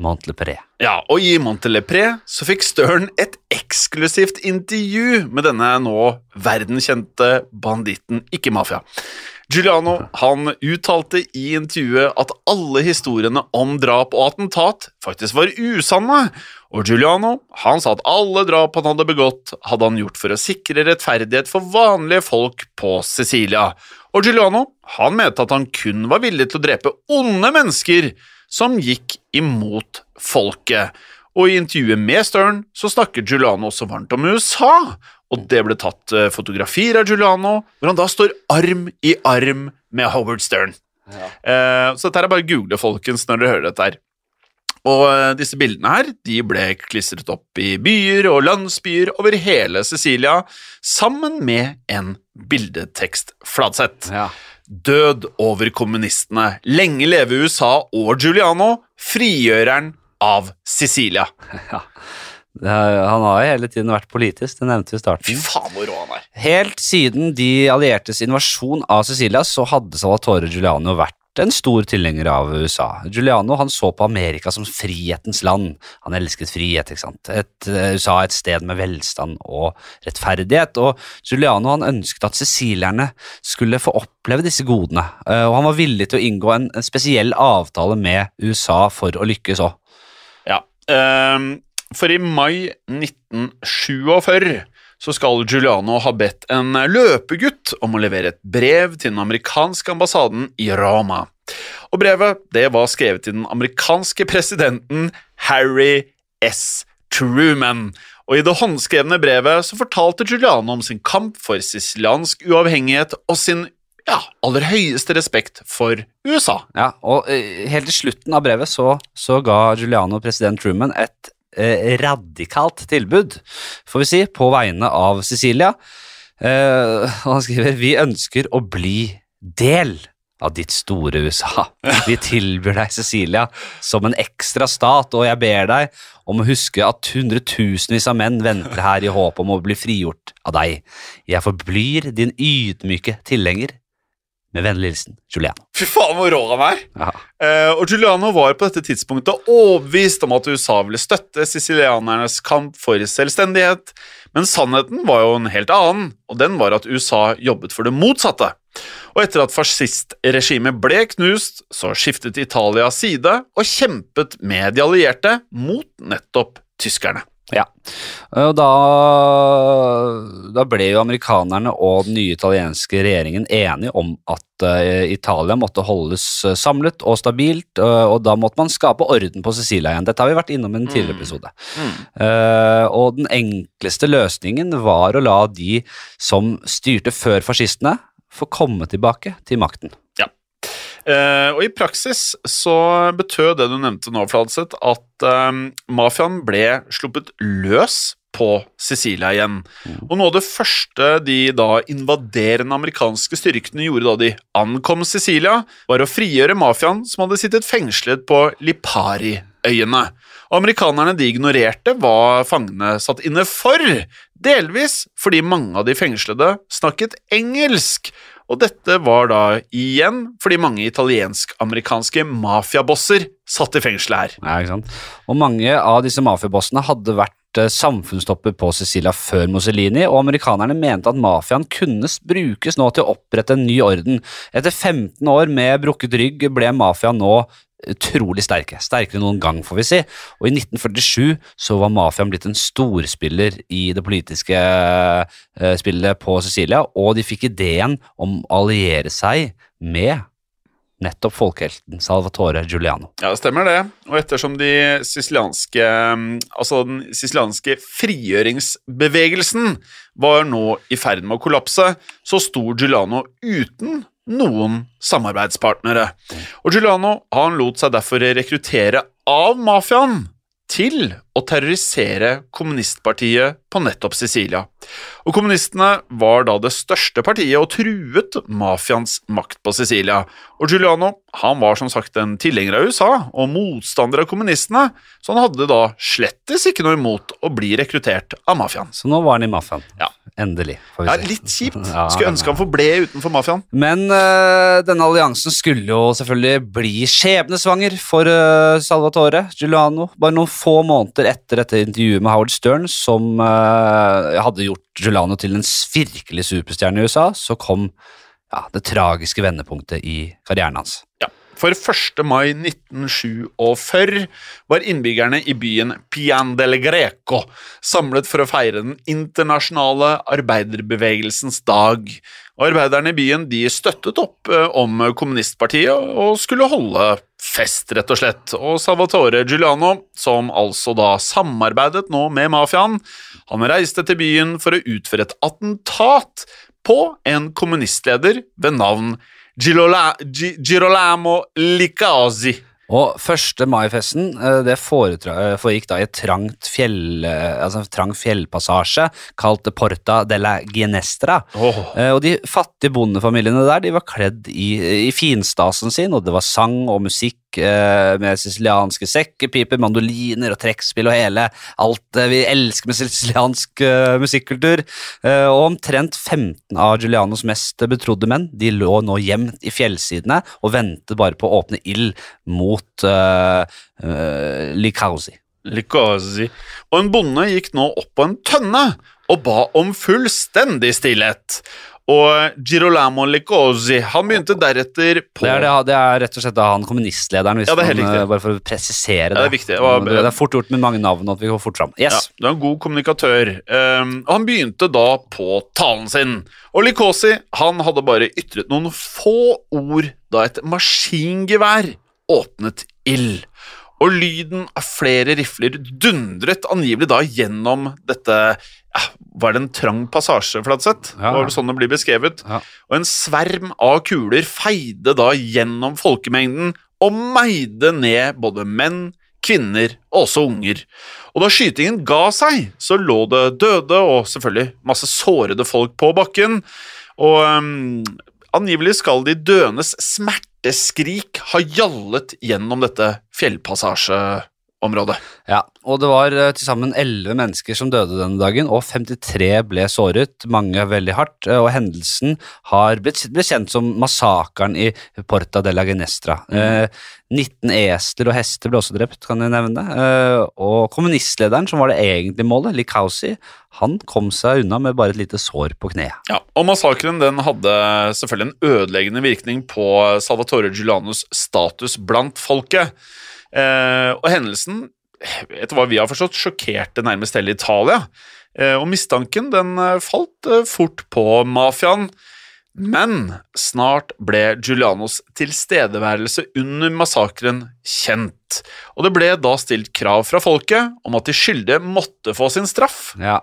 Montlepré. Ja, og i Montelepré så fikk Stern et eksklusivt intervju med denne nå verdenskjente banditten, ikke mafia. Giuliano han uttalte i intervjuet at alle historiene om drap og attentat faktisk var usanne, Og Giuliano han sa at alle drap han hadde begått, hadde han gjort for å sikre rettferdighet for vanlige folk på Sicilia. Og Giuliano han mente at han kun var villig til å drepe onde mennesker som gikk imot folket. Og i intervjuet med Stern så snakker Giuliano også varmt om USA, og det ble tatt eh, fotografier av Giuliano hvor han da står arm i arm med Howard Stern. Eh, så dette er bare å google, folkens, når dere hører dette her. Og eh, disse bildene her de ble klistret opp i byer og landsbyer over hele Sicilia, sammen med en bildetekst Fladseth. Ja. Død over kommunistene. Lenge leve USA og Giuliano, frigjøreren av Sicilia. Er- Han har jo hele tiden vært politisk, det nevnte vi i Fy faen hvor rå han er. Helt siden de alliertes invasjon av Sicilia, så hadde Salvatore Giuliano vært en stor tilhenger av USA. Giuliano han så på Amerika som frihetens land. Han elsket frihet. ikke sant? Et, eh, USA et sted med velstand og rettferdighet. og Giuliano han ønsket at sicilierne skulle få oppleve disse godene. eh, og Han var villig til å inngå en, en spesiell avtale med USA for å lykkes òg. Ja. um, for i mai 1947 så skal Giuliano ha bedt en løpegutt om å levere et brev til den amerikanske ambassaden i Roma. Og brevet det var skrevet til den amerikanske presidenten Harry S. Truman. Og I det håndskrevne brevet så fortalte Giuliano om sin kamp for siciliansk uavhengighet og sin ja, aller høyeste respekt for USA. Ja, og eh, helt til slutten av brevet så, så ga Giuliano president Truman et eh, radikalt tilbud, får vi si, på vegne av Cecilia. Eh, han skriver vi ønsker å bli del av ditt store USA. Vi tilbyr deg Cecilia som en ekstra stat, og jeg ber deg om å huske at hundretusenvis av menn venter her i håp om å bli frigjort av deg. Jeg forblir din ydmyke tilhenger. Med vennlig hilsen Juliano. Fy faen, hvor rå han er! Eh, og Juliano var på dette tidspunktet overbevist om at USA ville støtte sicilianernes kamp for selvstendighet, men sannheten var jo en helt annen, og den var at USA jobbet for det motsatte. Og etter at fascistregimet ble knust, så skiftet Italia side og kjempet med de allierte mot nettopp tyskerne. Ja, og da, da ble jo amerikanerne og den nye italienske regjeringen enige om at eh, Italia måtte holdes eh, samlet og stabilt, eh, og da måtte man skape orden på Sicilia igjen. Dette har vi vært innom i en tidligere episode. Eh, og den enkleste løsningen var å la de som styrte før fascistene, få komme tilbake til makten. Eh, og i praksis så betød det du nevnte nå, Fladseth, at eh, mafiaen ble sluppet løs på Sicilia igjen. Og noe av det første de da invaderende amerikanske styrkene gjorde da de ankom Sicilia, var å frigjøre mafiaen som hadde sittet fengslet på Lipari-øyene. Og Amerikanerne de ignorerte hva fangene satt inne for, delvis fordi mange av de fengslede snakket engelsk. Og dette var da igjen fordi mange italiensk-amerikanske mafiabosser satt i fengsel her. Ja, ikke sant? Og mange av disse mafiabossene hadde vært eh, samfunnstopper på Sicilia før Mussolini, og amerikanerne mente at mafiaen kunne brukes nå til å opprette en ny orden. Etter 15 år med brukket rygg ble mafiaen nå utrolig sterke. Sterkere enn noen gang, får vi si. Og i 1947 så var mafiaen blitt en storspiller i det politiske eh, spillet på Sicilia, og de fikk ideen om å alliere seg med nettopp folkehelten Salvatore Giuliano. Ja, det stemmer det. Og ettersom de sicilianske Altså den sicilianske frigjøringsbevegelsen var nå i ferd med å kollapse, så sto Giuliano uten noen samarbeidspartnere. Og Giuliano han lot seg derfor rekruttere av mafiaen til å terrorisere kommunistpartiet på nettopp Sicilia. Og kommunistene var da det største partiet og truet mafiaens makt på Sicilia. Og Giuliano han var som sagt en tilhenger av USA og motstander av kommunistene, så han hadde da slettes ikke noe imot å bli rekruttert av mafiaen. Så nå var han i mafiaen. Ja. Endelig, Ja, litt kjipt. Skulle ønske han forble utenfor mafiaen. Men eh, denne alliansen skulle jo selvfølgelig bli skjebnesvanger for eh, Salvatore Giuliano. Bare noen få måneder etter dette intervjuet med Howard Stern, som eh, hadde gjort Giuliano til en virkelig superstjerne i USA, så kom ja, det tragiske vendepunktet i karrieren hans. Ja. For 1. mai 1947 var innbyggerne i byen Pian del Greco samlet for å feire den internasjonale arbeiderbevegelsens dag. Arbeiderne i byen de støttet opp eh, om kommunistpartiet og skulle holde fest, rett og slett. Og Salvatore Giuliano, som altså da samarbeidet nå med mafiaen, han reiste til byen for å utføre et attentat på en kommunistleder ved navn Girola, Girolamo Licazi. Og 1. mai-festen eh, det eh, foregikk da i et trangt fjell, eh, altså en trang fjellpassasje kalt Porta della Ginestra. Eh, Og de fattige bondefamiliene der de var kledd i, i finstasen sin, og det var sang og musikk med sicilianske sekkepiper, mandoliner og trekkspill og hele alt eh, vi elsker med siciliansk eh, musikkultur. Eh, og omtrent 15 av Giulianos mest betrodde menn de lå nå gjemt i fjellsidene og ventet bare på å åpne ild mot uh, Licausi. Licausi. Og en bonde gikk nå opp på en tønne og ba om fullstendig stillhet. Og Girolamo Licosi han begynte deretter på Det er, det, det er rett og slett da han kommunistlederen, Ja, det er helt man, eh, riktig. bare for å presisere det. Ja, det. er viktig. Det var- det er fort gjort med mange navn at vi går fort fram. Yes. Ja, du er en god kommunikatør. Um, og han begynte da på talen sin. Og Likosi han hadde bare ytret noen få ord da et maskingevær åpnet ild. Og lyden av flere rifler dundret angivelig da gjennom dette Var det en trang passasje, Fladseth? Ja. Var det sånn det blir beskrevet? Ja. Og en sverm av kuler feide da gjennom folkemengden og meide ned både menn, kvinner og også unger. Og da skytingen ga seg, så lå det døde og selvfølgelig masse sårede folk på bakken. Og um, angivelig skal de dønes smerteskrik ha gjallet gjennom dette fjellpassasjeområdet. Ja, og det var eh, til sammen 11 mennesker som døde denne dagen, og 53 ble såret, mange veldig hardt, eh, og hendelsen har blitt, ble kjent som massakren i Porta della Ginestra. Eh, 19 esler og hester ble også drept, kan jeg nevne, og kommunistlederen, som var det egentlige målet, Likausi, han kom seg unna med bare et lite sår på kneet. Ja, og Massakren den hadde selvfølgelig en ødeleggende virkning på Salvatore Giulianos status blant folket. Eh, og hendelsen, etter hva vi har forstått, sjokkerte nærmest hele Italia. Eh, og mistanken den eh, falt eh, fort på mafiaen. Men snart ble Giulianos tilstedeværelse under massakren kjent, og det ble da stilt krav fra folket om at de skyldige måtte få sin straff. Ja,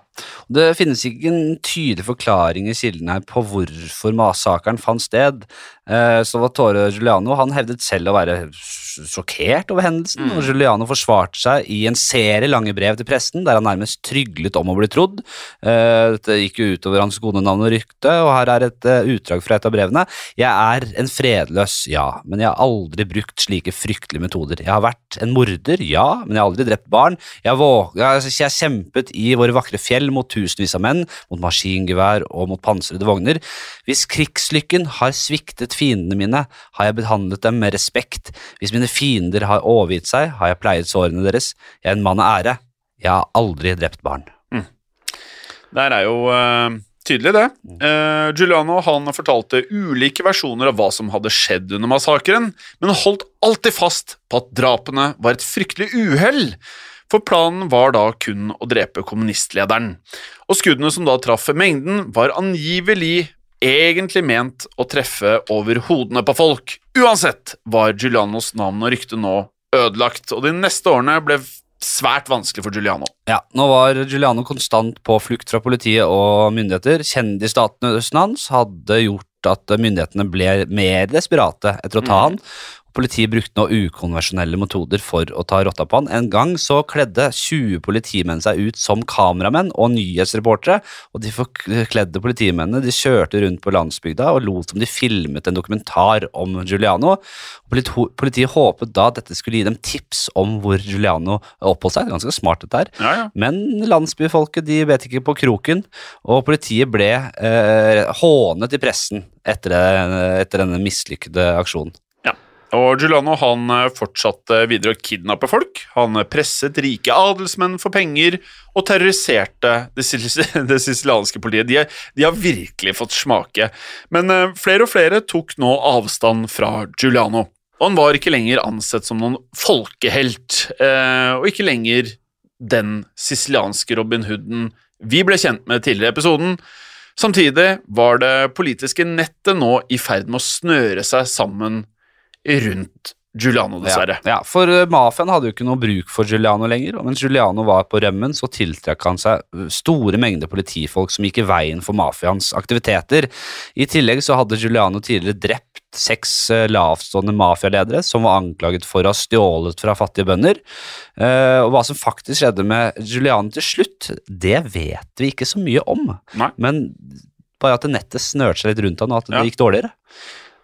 Det finnes ikke en tydelig forklaring i kilden her på hvorfor massakren fant sted. Eh, Salvatore Giuliano han hevdet selv å være sjokkert over hendelsen, og Giuliano forsvarte seg i en serie lange brev til pressen der han nærmest tryglet om å bli trodd. Eh, dette gikk jo utover hans gode navn og rykte, og her er et uh, utdrag fra et av brevene. Jeg er en fredløs, ja, men jeg har aldri brukt slike fryktelige metoder. Jeg har vært en morder, ja, men jeg har aldri drept barn. Jeg har, våg- jeg kjempet i våre vakre fjell mot tusenvis av menn, mot maskingevær og mot pansrede vogner. Hvis krigslykken har sviktet fiendene mine, har jeg behandlet dem med respekt. Hvis mine fiender har overgitt seg, har jeg pleiet sårene deres. Jeg er en mann av ære. Jeg har aldri drept barn. Der er jo eh, tydelig, det. Uh, Giuliano han fortalte ulike versjoner av hva som hadde skjedd under massakren, men holdt alltid fast på at drapene var et fryktelig uhell. For planen var da kun å drepe kommunistlederen. Og skuddene som da traff mengden, var angivelig egentlig ment å treffe over hodene på folk. Uansett var Giulianos navn og rykte nå ødelagt, og de neste årene ble svært vanskelig for Giuliano. Ja, nå var Giuliano konstant på flukt fra politiet og myndigheter. Kjendisstaten hans hadde gjort at myndighetene ble mer desperate etter å ta han. Politiet brukte nå ukonvensjonelle metoder for å ta rotta på han. En gang så kledde 20 politimenn seg ut som kameramenn og nyhetsreportere, og de forkledde politimennene de kjørte rundt på landsbygda og lot som de filmet en dokumentar om Giuliano. Politiet håpet da at dette skulle gi dem tips om hvor Giuliano oppholdt seg. Ganske smart dette her. Ja, ja. Men landsbyfolket de vet ikke på kroken, og politiet ble eh, hånet i pressen etter, etter denne mislykkede aksjonen. Og Giuliano han eh, fortsatte videre å kidnappe folk. Han eh, presset rike adelsmenn for penger og terroriserte det, det sicilianske politiet. De, de har virkelig fått smake. Men eh, flere og flere tok nå avstand fra Giuliano. Og han var ikke lenger ansett som noen folkehelt, eh, og ikke lenger den sicilianske Robin Hooden vi ble kjent med tidligere i episoden. Samtidig var det politiske nettet nå i ferd med å snøre seg sammen rundt Giuliano, dessverre. Ja, ja, for uh, mafiaen hadde jo ikke noe bruk for Giuliano lenger, og mens Giuliano var på rømmen, så tiltrakk han seg uh, store mengder politifolk som gikk i veien for mafiaens aktiviteter. I tillegg så hadde Giuliano tidligere drept seks uh, lavstående mafialedere som var anklaget for å ha stjålet fra fattige bønder. Og hva som faktisk skjedde med Giuliano til slutt, det vet vi ikke så mye om. Nei. Men bare at nettet snørte seg litt rundt han, og at Ja. det gikk dårligere.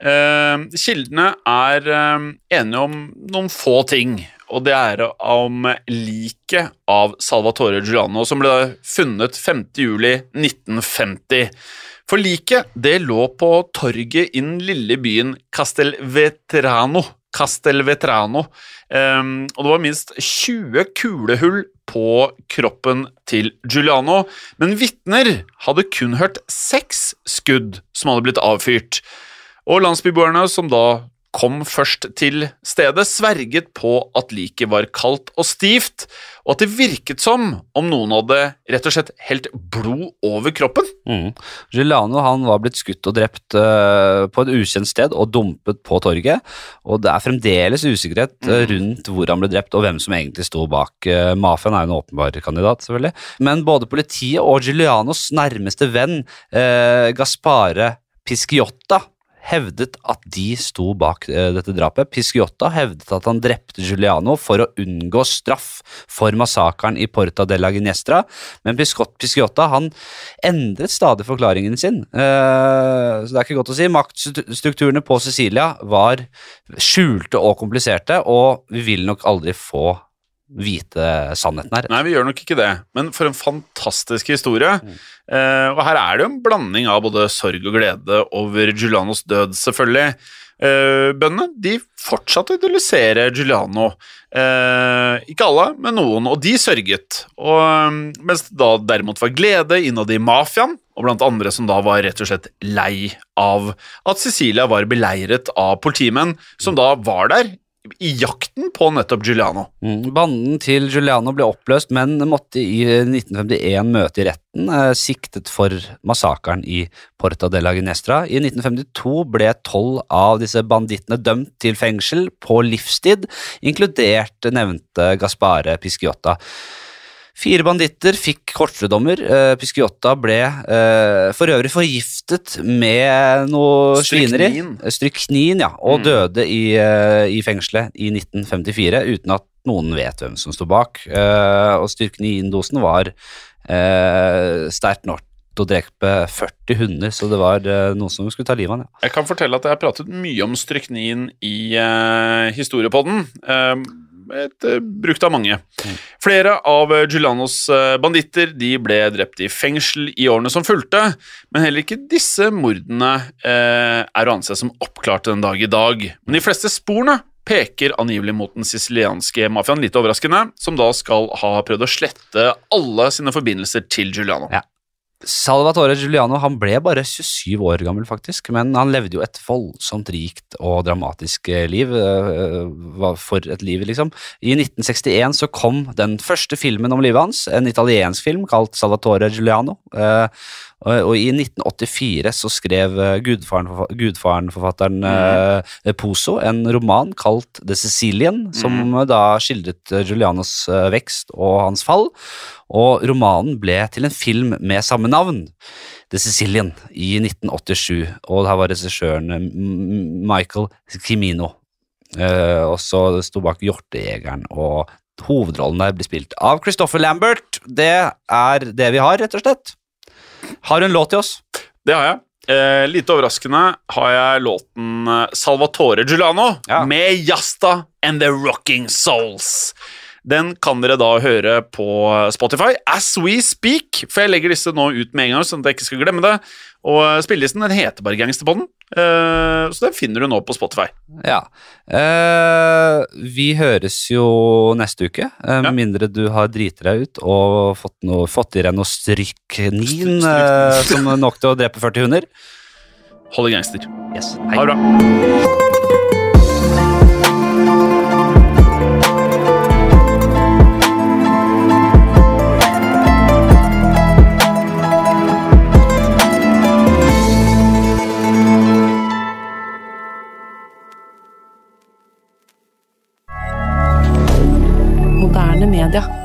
Eh, kildene er eh, enige om noen få ting, og det er om liket av Salvatore Giuliano, som ble funnet 5. juli 1950. For liket det lå på torget i den lille byen Castelvetrano. Castelvetrano. Um, og det var minst 20 kulehull på kroppen til Giuliano, men vitner hadde kun hørt seks skudd som hadde blitt avfyrt. Og landsbyboerne som da kom først til stedet, sverget på at liket var kaldt og stivt, og at det virket som om noen hadde rett og slett helt blod over kroppen. Mm. Giuliano han var blitt skutt og drept uh, på et ukjent sted og dumpet på torget. Og det er fremdeles usikkerhet eh, rundt hvor han ble drept og hvem som egentlig sto bak. Uh, Mafiaen er jo en åpenbar kandidat, selvfølgelig. Men både politiet og Giulianos nærmeste venn, uh, Gaspare Pisciotta, hevdet at de sto bak eh, dette drapet. Pisciotta hevdet at han drepte Giuliano for å unngå straff for massakren i Porta della Ginestra, men Pisciotta han endret stadig forklaringen sin. Eh, så det er ikke godt å si. Maktstrukturene på Sicilia var skjulte og kompliserte, og vi vil nok aldri få vite sannheten her. Nei, vi gjør nok ikke det, men for en fantastisk historie. Eh, og her er det jo en blanding av både sorg og glede over Giulianos død, selvfølgelig. Eh, bøndene de fortsatte å idolisere Giuliano. Eh, ikke alle, men noen, og de sørget. Og, eh, mens det da derimot var glede innad i mafiaen, og blant andre som da var rett og slett lei av at Sicilia var beleiret av politimenn, som da var der i jakten på nettopp Giuliano. Mm. Banden til Giuliano ble oppløst, men måtte i 1951 møte i retten, eh, siktet for massakren i Porta della Ginestra. I 1952 ble tolv av disse bandittene dømt til fengsel på livstid, inkludert nevnte Gaspare Pisciotta. Fire banditter fikk kortredommer. Uh, Pisciotta ble uh, for øvrig forgiftet med noe svineri. Stryknin. Stryknin, ja, og Mm. døde i, uh, i fengselet i 1954 uten at noen vet hvem som sto bak. Uh, og styrknindosen var uh, sterkt nok å drepe 40 hunder, så det var uh, noen som skulle ta livet av ham. Ja. Jeg kan fortelle at jeg har pratet mye om stryknin i uh, historiepodden. eh, et, eh, brukt av mange. Flere av eh, Giulianos eh, banditter de ble drept i fengsel i årene som fulgte, men heller ikke disse mordene eh, er å anse som oppklart den dag i dag. Men de fleste sporene peker angivelig mot den sicilianske mafiaen, litt overraskende, som da skal ha prøvd å slette alle sine forbindelser til Giuliano. Ja. Salvatore Giuliano han ble bare 27 år gammel, faktisk, men han levde jo et voldsomt rikt og dramatisk eh, liv. eh, For et liv, liksom. I 1961 så kom den første filmen om livet hans, en italiensk film kalt Salvatore Giuliano. Og i 1984 så skrev eh, gudfaren- gudfaren-forfatteren eh, Poso en roman kalt The Sicilian, som mm. da skildret Julianos eh, vekst og hans fall. Og romanen ble til en film med samme navn, The Sicilian, i 1987. Og her var regissøren Michael Cimino. Eh, og så sto bak Hjortejegeren, og hovedrollen der blir spilt av Christopher Lambert. Det er det vi har, rett og slett. Har du en låt til oss? Det har jeg. Eh, lite overraskende har jeg låten eh, Salvatore Giuliano Ja. med Jasta and The Rocking Souls. Den kan dere da høre på Spotify as we speak, for jeg legger disse nå ut med en gang, sånn at jeg ikke skal glemme det. Og eh, spillelisten den heter bare Gangsterpodden, eh, så den finner du nå på Spotify. Ja. Eh, vi høres jo neste uke, eh, med Ja. mindre du har driti deg ut og fått, noe, fått i deg noe stryknin Stryk- som nok til å drepe 40 hunder. Hold det gangster. Yes. Ha det bra. ده